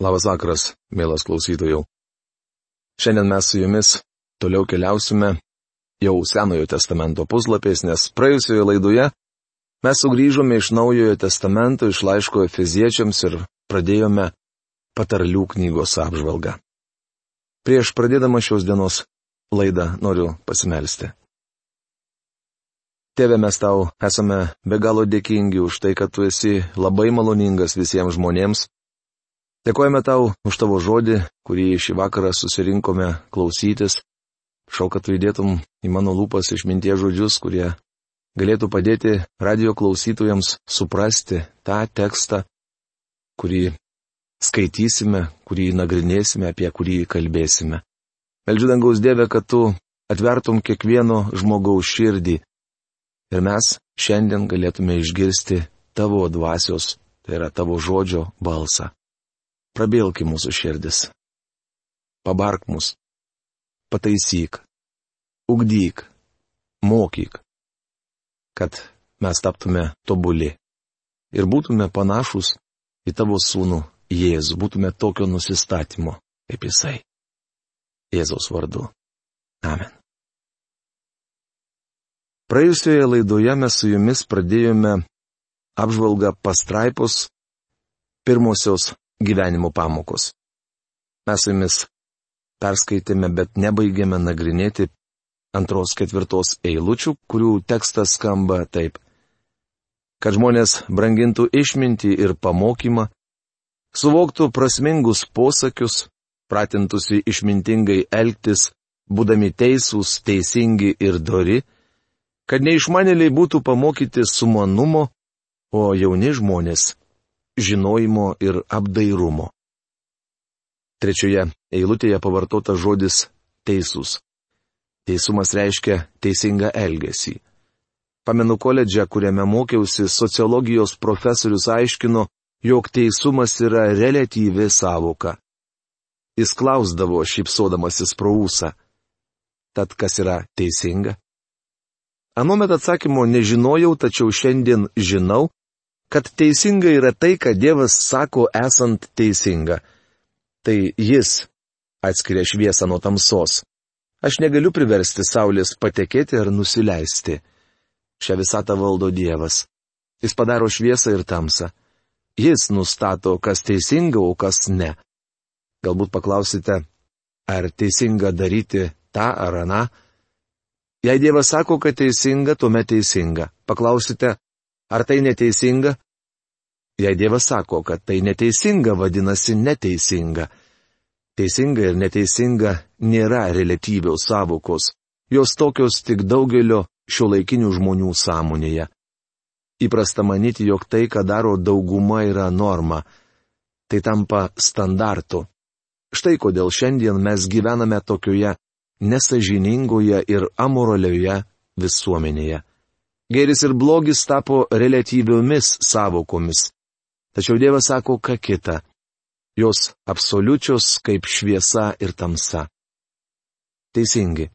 Labas vakaras, mielas klausytojų. Šiandien mes su jumis toliau keliausime jau Senojo testamento puslapės, nes praėjusioje laidoje mes sugrįžome iš Naujojo testamento iš laiško Efeziečiams ir pradėjome patarlių knygos apžvalgą. Prieš pradėdama šios dienos laidą noriu pasimelsti. Tėve, mes tau esame be galo dėkingi už tai, kad tu esi labai maloningas visiems žmonėms. Dėkojame tau už tavo žodį, kurį šį vakarą susirinkome klausytis. Šau, kad tu įdėtum į mano lūpas išminties žodžius, kurie galėtų padėti radio klausytojams suprasti tą tekstą, kurį skaitysime, kurį nagrinėsime, apie kurį kalbėsime. Meldžiu dangaus Dievę, kad tu atvertum kiekvieno žmogaus širdį Ir mes šiandien galėtume išgirsti tavo dvasios, tai yra tavo žodžio balsą. Prabilki mūsų širdis. Pabark mus. Pataisyk. Ugdyk. Mokyk. Kad mes taptume tobuli. Ir būtume panašus į tavo sūnų Jėzų, būtume tokio nusistatymo, kaip jisai. Jėzaus vardu. Amen. Praėjusioje laidoje mes su jumis pradėjome apžvalgą pastraipos pirmosios gyvenimo pamokos. Mes su jumis perskaitėme, bet nebaigėme nagrinėti antros ketvirtos eilučių, kurių tekstas skamba taip. Kad žmonės brangintų išmintį ir pamokymą, suvoktų prasmingus posakius, pratintųsi išmintingai elgtis, būdami teisūs, teisingi ir dori, kad neišmanėliai būtų pamokyti sumanumo, o jauni žmonės - žinojimo ir apdairumo. Trečioje eilutėje pavartota žodis teisus. Teisumas reiškia teisingą elgesį. Pamenu koledžą, kuriame mokiausi, sociologijos profesorius aiškino, jog teisumas yra relatyvi savoka. Jis klausdavo šypsodamasis pro ūsą. Tad kas yra teisinga? Anuomet atsakymo nežinojau, tačiau šiandien žinau, kad teisinga yra tai, ką Dievas sako esant teisinga. Tai Jis atskiria šviesą nuo tamsos. Aš negaliu priversti Saulės patekėti ar nusileisti. Šią visatą valdo Dievas. Jis padaro šviesą ir tamsą. Jis nustato, kas teisinga, o kas ne. Galbūt paklausite, ar teisinga daryti tą ar aną, Jei Dievas sako, kad teisinga, tuomet teisinga. Paklausite, ar tai neteisinga? Jei Dievas sako, kad tai neteisinga, vadinasi neteisinga. Teisinga ir neteisinga nėra relatyviaus savokos. Jos tokios tik daugelio šio laikinių žmonių sąmonėje. Įprasta manyti, jog tai, ką daro dauguma, yra norma. Tai tampa standartu. Štai kodėl šiandien mes gyvename tokioje nesažiningoje ir amoralioje visuomenėje. Geris ir blogis tapo relatyviomis savokomis. Tačiau Dievas sako ką kita. Jos absoliučios kaip šviesa ir tamsa. Teisingi.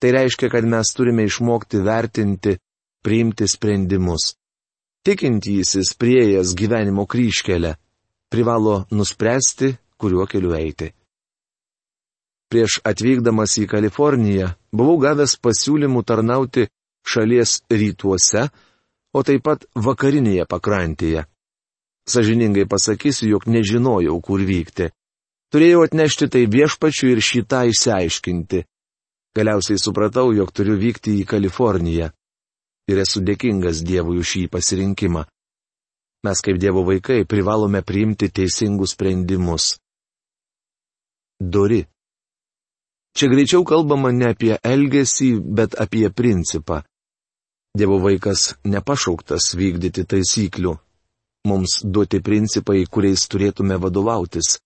Tai reiškia, kad mes turime išmokti vertinti, priimti sprendimus. Tikintysis prieėjęs gyvenimo kryškelę privalo nuspręsti, kuriuo keliu eiti. Prieš atvykdamas į Kaliforniją buvau gavęs pasiūlymų tarnauti šalies rytuose, o taip pat vakarinėje pakrantėje. Sažiningai pasakysiu, jog nežinojau, kur vykti. Turėjau atnešti tai viešpačiu ir šitą išsiaiškinti. Galiausiai supratau, jog turiu vykti į Kaliforniją. Ir esu dėkingas Dievui už šį pasirinkimą. Mes kaip Dievo vaikai privalome priimti teisingus sprendimus. Dori. Čia greičiau kalbama ne apie elgesį, bet apie principą. Dievo vaikas nepašauktas vykdyti taisyklių. Mums duoti principai, kuriais turėtume vadovautis.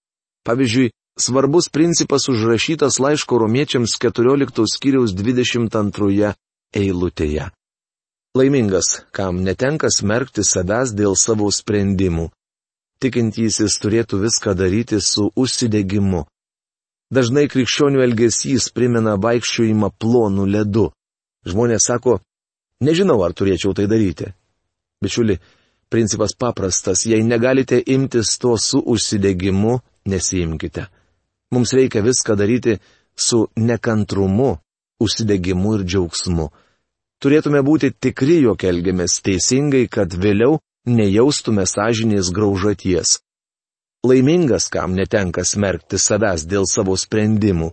Pavyzdžiui, svarbus principas užrašytas laiško romiečiams 14 skyriaus 22 eilutėje. Laimingas, kam netenka smerkti savęs dėl savo sprendimų. Tikintysis turėtų viską daryti su užsidegimu. Dažnai krikščionių elgesys primena vaikščiojimą plonų ledu. Žmonės sako, nežinau, ar turėčiau tai daryti. Bičiuli, principas paprastas, jei negalite imtis to su užsidegimu, nesijimkite. Mums reikia viską daryti su nekantrumu, užsidegimu ir džiaugsmu. Turėtume būti tikri, jog elgiamės teisingai, kad vėliau nejaustume sąžinės graužaties. Laimingas, kam netenka smerkti savęs dėl savo sprendimų.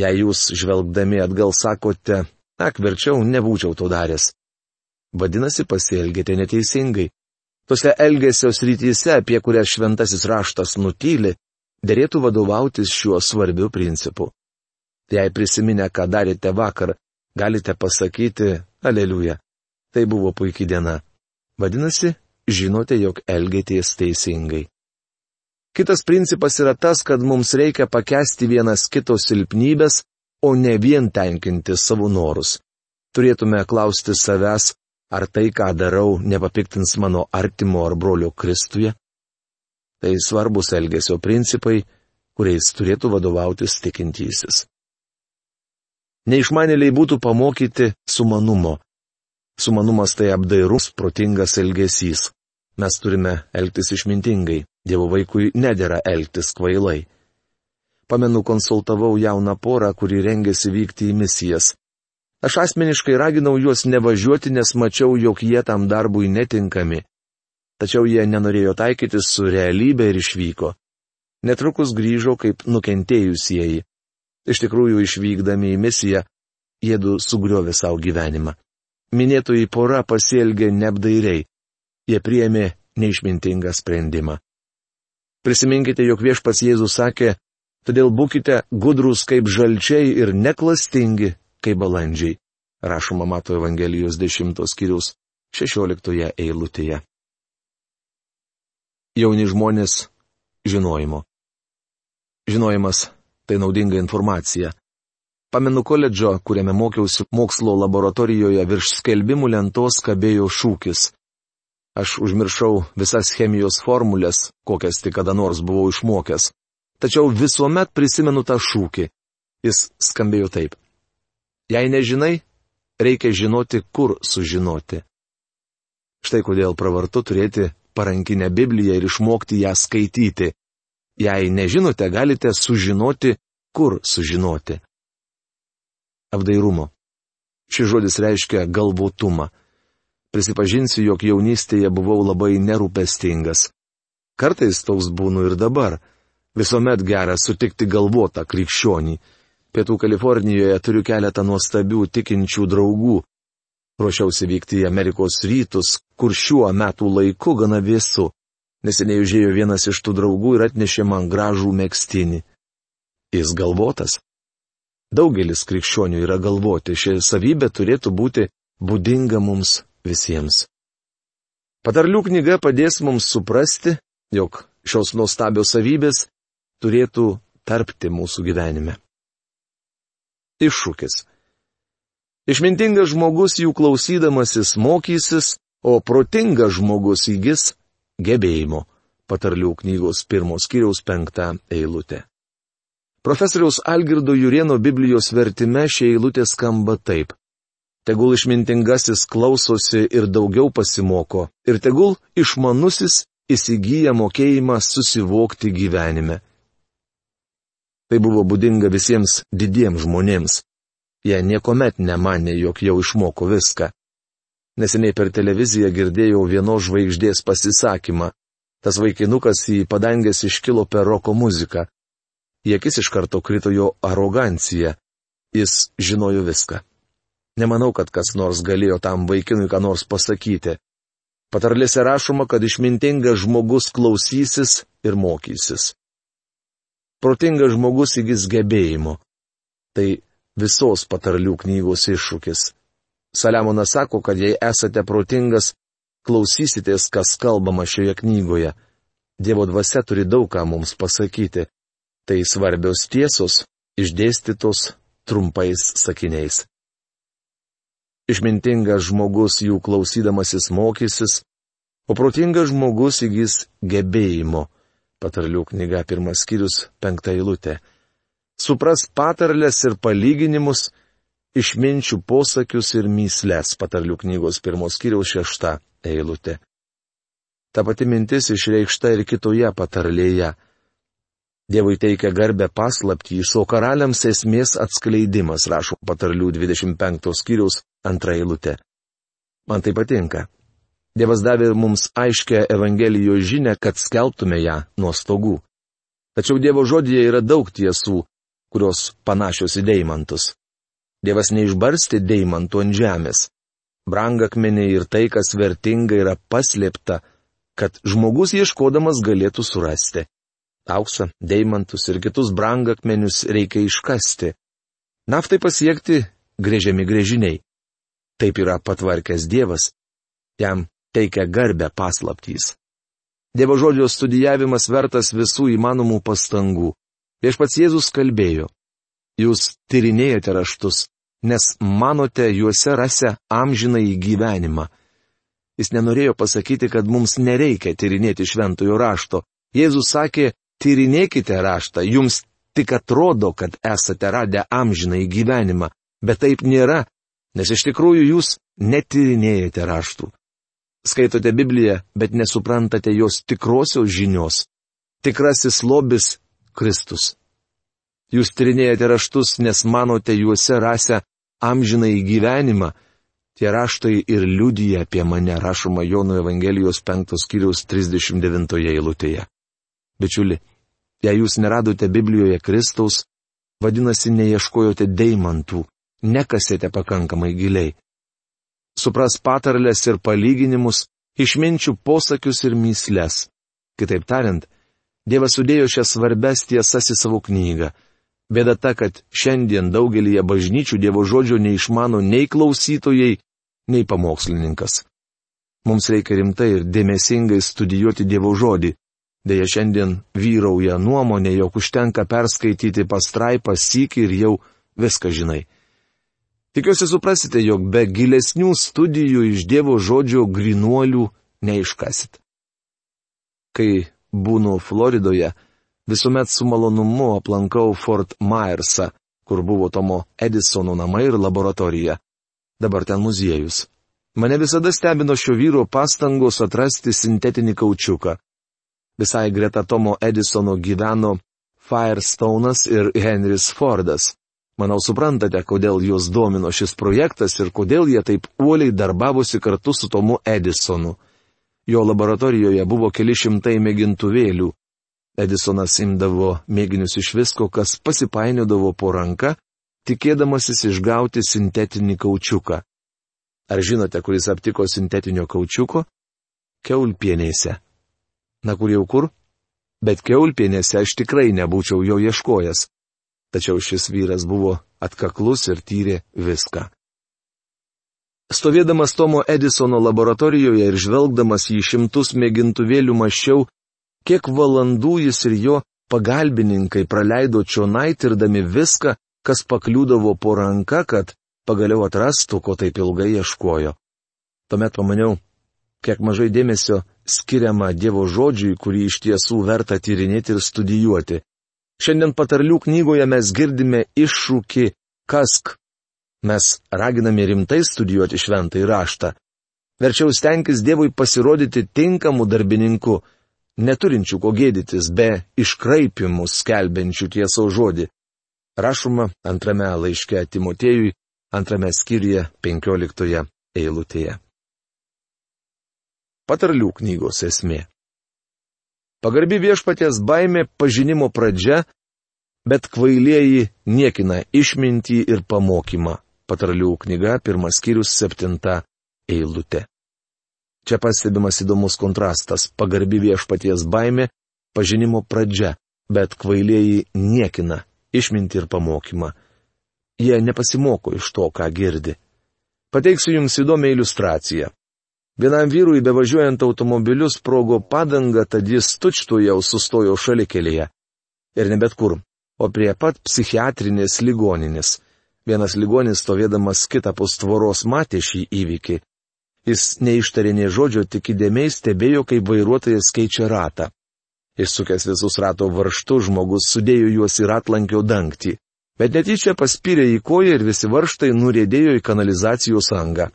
Jei jūs žvelgdami atgal sakote, ak, verčiau nebūčiau to daręs. Vadinasi, pasielgėte neteisingai. Tose elgesio srityse, apie kurias šventasis raštas nutyli, dėrėtų vadovautis šiuo svarbiu principu. Jei prisiminę, ką darėte vakar, galite pasakyti, aleliuja, tai buvo puikia diena. Vadinasi, žinote, jog elgėtės teisingai. Kitas principas yra tas, kad mums reikia pakesti vienas kito silpnybės, o ne vien tenkinti savo norus. Turėtume klausti savęs, Ar tai, ką darau, nepapiktins mano artimo ar brolio Kristuje? Tai svarbus elgesio principai, kuriais turėtų vadovautis tikintysis. Neišmanėliai būtų pamokyti sumanumo. Sumanumas tai apdairus, protingas elgesys. Mes turime elgtis išmintingai, Dievo vaikui nedėra elgtis kvailai. Pamenu, konsultavau jauną porą, kuri rengėsi vykti į misijas. Aš asmeniškai raginau juos nevažiuoti, nes mačiau, jog jie tam darbui netinkami. Tačiau jie nenorėjo taikytis su realybė ir išvyko. Netrukus grįžo kaip nukentėjusieji. Iš tikrųjų, išvykdami į misiją, jėdu sugriovė savo gyvenimą. Minėtoji pora pasielgė neapdairiai. Jie priėmė neišmintingą sprendimą. Prisiminkite, jog viešpats Jėzus sakė, todėl būkite gudrus kaip žalčiai ir neklastingi, kaip balandžiai, rašoma Mato Evangelijos 10 skyrius 16 eilutėje. Jauni žmonės - žinojimo. Žinojimas - tai naudinga informacija. Pamenu koledžo, kuriame mokiausi mokslo laboratorijoje virš skelbimų lentos kabėjo šūkis. Aš užmiršau visas chemijos formulės, kokias tik kada nors buvau išmokęs. Tačiau visuomet prisimenu tą šūkį. Jis skambėjo taip. Jei nežinai, reikia žinoti, kur sužinoti. Štai kodėl pravartu turėti parankinę Bibliją ir išmokti ją skaityti. Jei nežinote, galite sužinoti, kur sužinoti. Apdairumo. Šis žodis reiškia galvotumą. Prisipažinsiu, jog jaunystėje buvau labai nerūpestingas. Kartais toks būnu ir dabar. Visuomet gera sutikti galvotą krikščionį. Pietų Kalifornijoje turiu keletą nuostabių tikinčių draugų. Ruošiausi vykti į Amerikos rytus, kur šiuo metų laiku gana vėsu. Neseniai užėjo vienas iš tų draugų ir atnešė man gražų mėgstinį. Jis galvotas. Daugelis krikščionių yra galvoti, ši savybė turėtų būti būdinga mums visiems. Patarlių knyga padės mums suprasti, jog šios nuostabios savybės turėtų tarpti mūsų gyvenime iššūkis. Išmintingas žmogus jų klausydamasis mokysis, o protingas žmogus įgis gebėjimo. Patarlių knygos pirmos kiriaus penktą eilutę. Profesoriaus Algirdo Jurieno Biblijos vertime šie eilutė skamba taip. Tegul išmintingasis klausosi ir daugiau pasimoko, ir tegul išmanusis įsigyja mokėjimą susivokti gyvenime. Tai buvo būdinga visiems didiems žmonėms. Jie niekuomet nemanė, jog jau išmoko viską. Neseniai per televiziją girdėjau vienos žvaigždės pasisakymą. Tas vaikinukas į padangęs iškilo per roko muziką. Į akis iš karto krito jo arogancija. Jis žinojo viską. Nemanau, kad kas nors galėjo tam vaikinui ką nors pasakyti. Patarlėse rašoma, kad išmintingas žmogus klausysis ir mokysis protingas žmogus įgis gebėjimo. Tai visos patarlių knygos iššūkis. Saliamonas sako, kad jei esate protingas, klausysitės, kas kalbama šioje knygoje. Dievo dvasia turi daug ką mums pasakyti. Tai svarbios tiesos, išdėstytos trumpais sakiniais. Išmintingas žmogus jų klausydamasis mokysis, o protingas žmogus įgis gebėjimo. Patarlių knyga pirmas skyrius penkta eilutė. Supras patarlės ir palyginimus, išminčių posakius ir myslės patarlių knygos pirmos skyriaus šešta eilutė. Ta pati mintis išreikšta ir kitoje patarlėje. Dievui teikia garbę paslapti, iš savo karaliams esmės atskleidimas, rašo patarlių 25 skyriaus antra eilutė. Man tai patinka. Dievas davė mums aiškę Evangelijos žinę, kad skelbtume ją nuo stogų. Tačiau Dievo žodėje yra daug tiesų, kurios panašios į deimantus. Dievas neišbarsti deimantų ant žemės. Brangakmeniai ir tai, kas vertinga, yra paslėpta, kad žmogus ieškodamas galėtų surasti. Auksą, deimantus ir kitus brangakmenius reikia iškasti. Naftai pasiekti grėžiami grėžiniai. Taip yra patvarkęs Dievas. Jam teikia garbę paslaptys. Dievo žodžio studijavimas vertas visų įmanomų pastangų. Viešpats Jėzus kalbėjo. Jūs tyrinėjate raštus, nes manote juose rasę amžiną į gyvenimą. Jis nenorėjo pasakyti, kad mums nereikia tyrinėti šventojo rašto. Jėzus sakė, tyrinėkite raštą, jums tik atrodo, kad esate radę amžiną į gyvenimą, bet taip nėra, nes iš tikrųjų jūs netyrinėjate raštų. Skaitote Bibliją, bet nesuprantate jos tikrosios žinios. Tikrasis lobis - Kristus. Jūs tyrinėjate raštus, nes manote juose rasę amžiną į gyvenimą. Tie raštai ir liudyja apie mane, rašoma Jono Evangelijos 5 skyriaus 39 eilutėje. Bičiuli, jei jūs neradote Biblijoje Kristaus, vadinasi, neieškojote deimantų, nekasėte pakankamai giliai. Supras patarlės ir palyginimus, išminčių posakius ir mysles. Kitaip tariant, Dievas sudėjo šias svarbes tiesas į savo knygą. Bėda ta, kad šiandien daugelįje bažnyčių Dievo žodžio neišmano nei klausytojai, nei pamokslininkas. Mums reikia rimtai ir dėmesingai studijuoti Dievo žodį. Deja, šiandien vyrauja nuomonė, jog užtenka perskaityti pastraipą sykį ir jau viską žinai. Tikiuosi suprasite, jog be gilesnių studijų iš Dievo žodžio grinuolių neiškasit. Kai būnu Floridoje, visuomet su malonumu aplankau Fort Myersą, kur buvo Tomo Edisono namai ir laboratorija. Dabar ten muziejus. Mane visada stebino šio vyro pastangos atrasti sintetinį kaučiuką. Visai greta Tomo Edisono gyveno Firestone'as ir Henris Fordas. Manau, suprantate, kodėl juos domino šis projektas ir kodėl jie taip uoliai darbavosi kartu su Tomu Edisonu. Jo laboratorijoje buvo keli šimtai mėgintuvėlių. Edisonas imdavo mėginius iš visko, kas pasipainiodavo po ranka, tikėdamasis išgauti sintetinį kaučiuką. Ar žinote, kuris aptiko sintetinio kaučiuko? Keulpienėse. Na kur jau kur? Bet keulpienėse aš tikrai nebūčiau jo ieškojęs tačiau šis vyras buvo atkaklus ir tyrė viską. Stovėdamas Tomo Edisono laboratorijoje ir žvelgdamas į šimtus mėgintuvėlių maščiau, kiek valandų jis ir jo pagalbininkai praleido čionai tirdami viską, kas pakliūdavo po ranka, kad pagaliau atrastų, ko taip ilgai ieškojo. Tuomet pamaniau, kiek mažai dėmesio skiriama Dievo žodžiui, kurį iš tiesų verta tyrinėti ir studijuoti. Šiandien patarlių knygoje mes girdime iššūkį kask. Mes raginame rimtai studijuoti šventą įraštą. Verčiau stenkis Dievui pasirodyti tinkamu darbininku, neturinčių ko gėdytis be iškraipimų skelbiančių tiesos žodį. Rašoma antrame laiške Timotėjui, antrame skyriuje, penkioliktoje eilutėje. Patarlių knygos esmė. Pagarbi viešpaties baimė pažinimo pradžia, bet kvailieji niekina išmintį ir pamokymą. Patarlių knyga, pirmas skyrius, septinta eilutė. Čia pastebimas įdomus kontrastas - pagarbi viešpaties baimė, pažinimo pradžia, bet kvailieji niekina išmintį ir pamokymą. Jie nepasimoko iš to, ką girdi. Pateiksiu Jums įdomią iliustraciją. Vienam vyrui bevažiuojant automobiliu sprogo padanga, tad jis tučtų jau sustojo šalikelėje. Ir ne bet kur, o prie pat psichiatrinės ligoninės. Vienas ligonis stovėdamas kitą pustvoros matė šį įvykį. Jis neištarė nei žodžio, tik įdėmiai stebėjo, kaip vairuotojas keičia ratą. Išsukęs visus rato varštų žmogus sudėjo juos į ratlankio dangtį. Bet netyčia paspyrė į koją ir visi varštai nurėdėjo į kanalizacijos angą.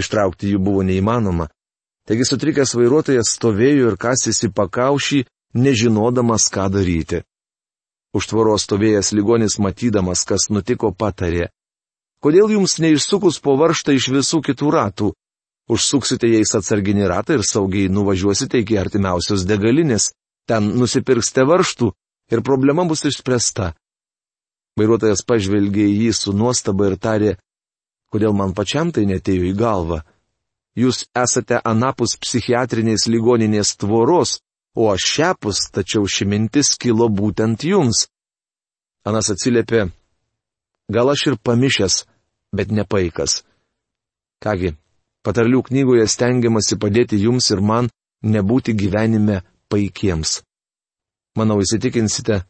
Ištraukti jų buvo neįmanoma. Taigi sutrikęs vairuotojas stovėjo ir kasėsi pakaušį, nežinodamas, ką daryti. Už tvoros stovėjęs ligonis matydamas, kas nutiko, patarė. Kodėl jums neišsukus po varštą iš visų kitų ratų? Užsuksite jais atsarginį ratą ir saugiai nuvažiuosite iki artimiausios degalinės, ten nusipirksite varštų ir problema bus išspręsta. Vairuotojas pažvelgė į jį su nuostaba ir tarė, kodėl man pačiam tai netėjo į galvą. Jūs esate anapus psichiatrinės ligoninės tvoros, o aš šiapus, tačiau ši mintis kilo būtent jums. Anas atsiliepė, gal aš ir pamišęs, bet nepaikas. Kągi, patarlių knygoje stengiamasi padėti jums ir man nebūti gyvenime paikiems. Manau, įsitikinsite,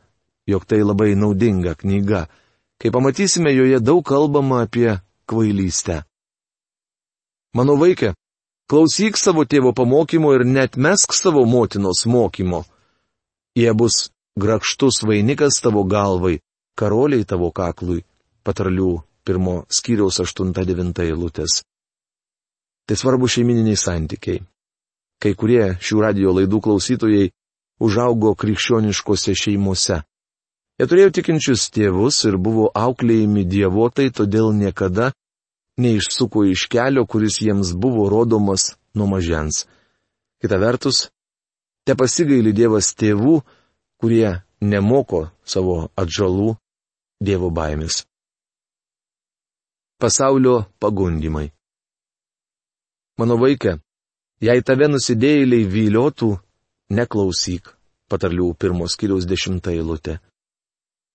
jog tai labai naudinga knyga, kai pamatysime joje daug kalbama apie kvailystę. Mano vaikė, Klausyk savo tėvo pamokymo ir net mesk savo motinos mokymo. Jie bus grakštus vainikas tavo galvai, karoliai tavo kaklui. Patarlių pirmo skyriaus 8-9 eilutės. Tai svarbu šeimininiai santykiai. Kai kurie šių radio laidų klausytojai užaugo krikščioniškose šeimose. Jie turėjo tikinčius tėvus ir buvo auklėjami dievotai, todėl niekada neišsuko iš kelio, kuris jiems buvo rodomas nuo mažens. Kita vertus, te pasigaili Dievas tėvų, kurie nemoko savo atžalų Dievo baimės. Pasaulio pagundimai. Mano vaikė, jei tave nusidėjėliai viliotų, neklausyk, patarlių pirmos kiriaus dešimtą eilutę.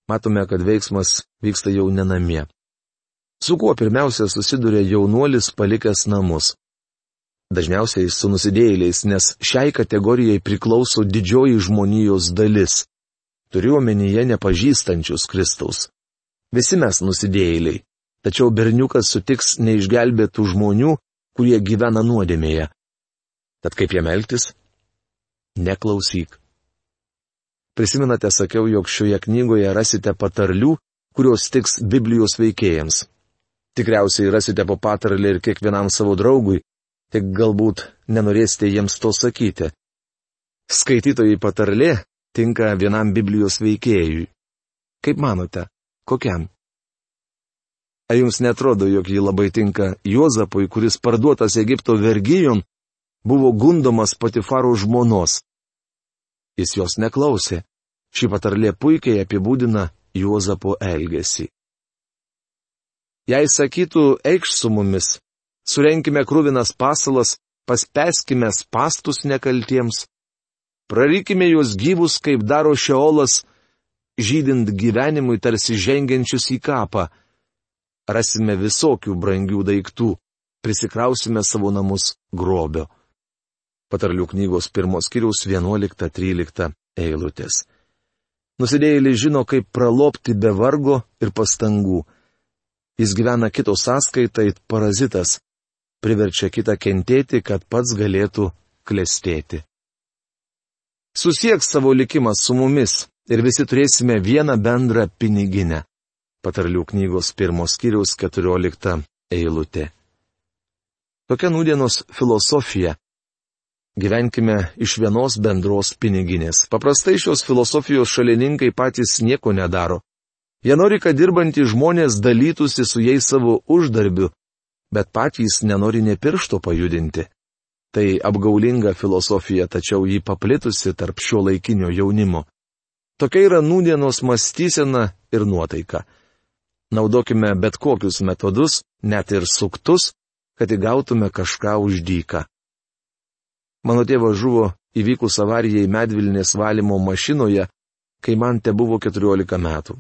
Matome, kad veiksmas vyksta jau nenamie. Su kuo pirmiausia susiduria jaunuolis palikęs namus? Dažniausiai su nusidėjėliais, nes šiai kategorijai priklauso didžioji žmonijos dalis. Turiu omenyje nepažįstančius Kristaus. Visi mes nusidėjėliai, tačiau berniukas sutiks neišgelbėtų žmonių, kurie gyvena nuodėmėje. Tad kaip jam elgtis? Neklausyk. Prisimenate, sakiau, jog šioje knygoje rasite patarlių, kurios tiks Biblijos veikėjams. Tikriausiai rasite po patarlį ir kiekvienam savo draugui, tik galbūt nenorėsite jiems to sakyti. Skaitytojai patarlė tinka vienam Biblijos veikėjui. Kaip manote, kokiam? Ar jums netrodo, jog ji labai tinka Juozapui, kuris parduotas Egipto vergyjon, buvo gundomas Patifaro žmonos? Jis jos neklausė. Ši patarlė puikiai apibūdina Juozapo elgesį. Jei sakytų, eikš su mumis, surenkime krūvinas pasalas, paspeskime pastus nekaltiems, prarykime juos gyvus, kaip daro šeolas, žydint gyvenimui tarsi žengiančius į kapą. Rasime visokių brangių daiktų, prisikrausime savo namus grobio. Patarlių knygos pirmos kiriaus 11-13 eilutės. Nusidėjėliai žino, kaip pralopti be vargo ir pastangų. Jis gyvena kito sąskaitą, it parazitas, priverčia kitą kentėti, kad pats galėtų klestėti. Susiek savo likimą su mumis ir visi turėsime vieną bendrą piniginę. Patarlių knygos pirmos kiriaus 14 eilutė. Tokia nūdienos filosofija. Gyvenkime iš vienos bendros piniginės. Paprastai šios filosofijos šalininkai patys nieko nedaro. Jie nori, kad dirbantys žmonės dalytųsi su jais savo uždarbiu, bet patys nenori ne piršto pajudinti. Tai apgaulinga filosofija, tačiau jį paplitusi tarp šio laikinio jaunimo. Tokia yra nūdienos mąstysena ir nuotaika. Naudokime bet kokius metodus, net ir suktus, kad įgautume kažką už dyką. Mano tėvas žuvo įvykus avarijai medvilnės valymo mašinoje, kai man te buvo 14 metų.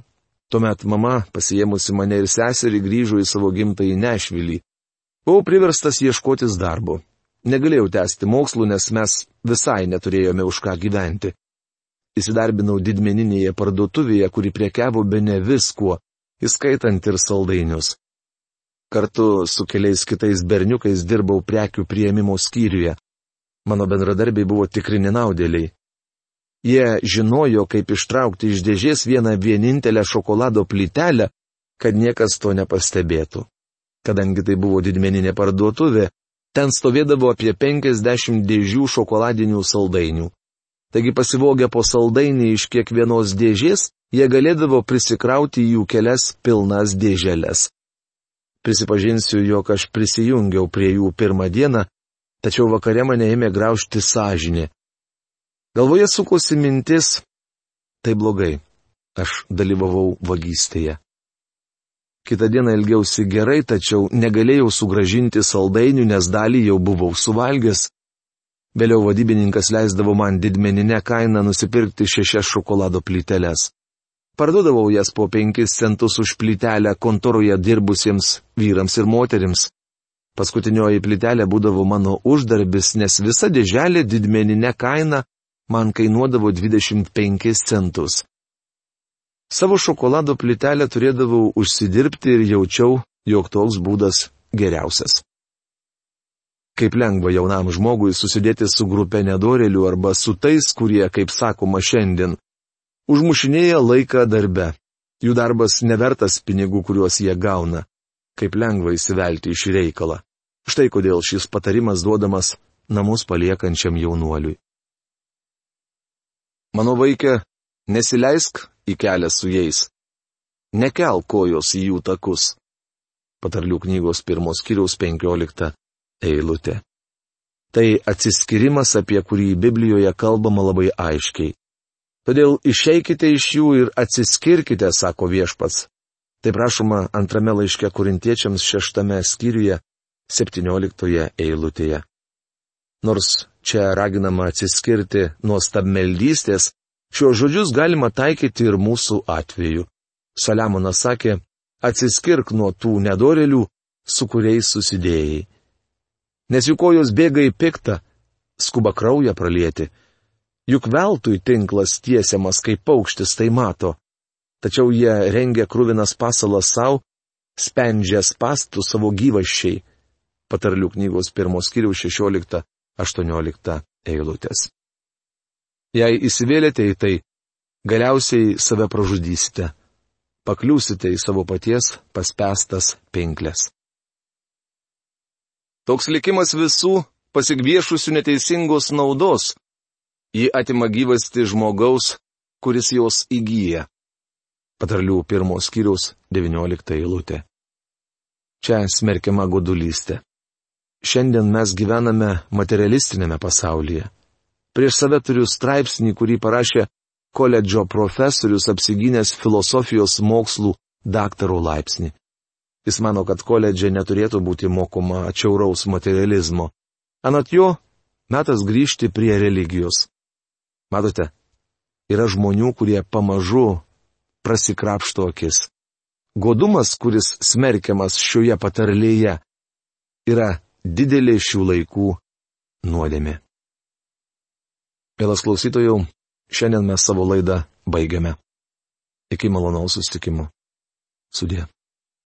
Tuomet mama, pasiemusi mane ir seserį, grįžo į savo gimtąjį Nešvilį. Buvau priverstas ieškotis darbo. Negalėjau tęsti mokslų, nes mes visai neturėjome už ką gyventi. Įsidarbinau didmeninėje parduotuvėje, kuri priekiavo be ne viskuo, įskaitant ir saldainius. Kartu su keliais kitais berniukais dirbau prekių prieimimo skyriuje. Mano bendradarbiai buvo tikri nenaudėliai. Jie žinojo, kaip ištraukti iš dėžės vieną vienintelę šokolado plytelę, kad niekas to nepastebėtų. Kadangi tai buvo didmeninė parduotuvė, ten stovėdavo apie 50 dėžių šokoladinių saldainių. Taigi pasivogę po saldainį iš kiekvienos dėžės, jie galėdavo prisikrauti jų kelias pilnas dėželės. Prisipažinsiu, jog aš prisijungiau prie jų pirmą dieną, tačiau vakare mane ėmė graužti sąžinė. Galvoje sukosi mintis, tai blogai, aš dalyvavau vagystėje. Kita diena ilgiausi gerai, tačiau negalėjau sugražinti saldainių, nes dalį jau buvau suvalgęs. Vėliau vadybininkas leisdavo man didmeninę kainą nusipirkti šešias šokolado plyteles. Parduodavau jas po penkis centus už plytelę kontoroje dirbusiems vyrams ir moterims. Paskutinioji plytelė būdavo mano uždarbis, nes visa dėželė didmeninė kaina man kainuodavo 25 centus. Savo šokolado plytelę turėdavau užsidirbti ir jaučiau, jog toks būdas geriausias. Kaip lengva jaunam žmogui susidėti su grupė nedorelių arba su tais, kurie, kaip sakoma šiandien, užmušinėja laiką darbe. Jų darbas nevertas pinigų, kuriuos jie gauna. Kaip lengva įsivelti šį reikalą. Štai kodėl šis patarimas duodamas namus paliekančiam jaunuoliui. Mano vaikė, nesileisk į kelią su jais. Nekel kojos į jų takus. Patarlių knygos pirmos kiriaus penkiolikta eilutė. Tai atsiskirimas, apie kurį Biblijoje kalbama labai aiškiai. Todėl išeikite iš jų ir atsiskirkite, sako viešpats. Tai prašoma antrame laiške kurintiečiams šeštame skyriuje, septynioliktoje eilutėje. Nors čia raginama atsiskirti nuo stabmeldystės, šios žodžius galima taikyti ir mūsų atveju. Saliamonas sakė, atsiskirk nuo tų nedorelių, su kuriais susidėjai nes jų kojos bėga į piktą, skuba kraują pralieti. Juk veltui tinklas tiesiamas, kaip paukštis tai mato. Tačiau jie rengia krūvinas pasalas savo, spendžia spastų savo gyvaščiai. Patarlių knygos pirmos kiriaus 16-18 eilutės. Jei įsivėlėte į tai, galiausiai save pražudysite. Pakliūsite į savo paties paspestas pinklės. Toks likimas visų pasigviešusių neteisingos naudos. Ji atima gyvasti žmogaus, kuris jos įgyja. Patarlių pirmos skyriaus 19 eilutė. Čia smerkiama godulystė. Šiandien mes gyvename materialistinėme pasaulyje. Prieš save turiu straipsnį, kurį parašė koledžo profesorius apsigynęs filosofijos mokslų daktaro laipsnį. Jis mano, kad koledže neturėtų būti mokoma atšiauraus materializmo. Anot jo, metas grįžti prie religijos. Matote, yra žmonių, kurie pamažu prasikrapšto akis. Godumas, kuris smerkiamas šioje patarlėje, yra didelė šių laikų nuodėmė. Vėlas klausytojų, šiandien mes savo laidą baigiame. Iki malonaus sustikimo. Sudė.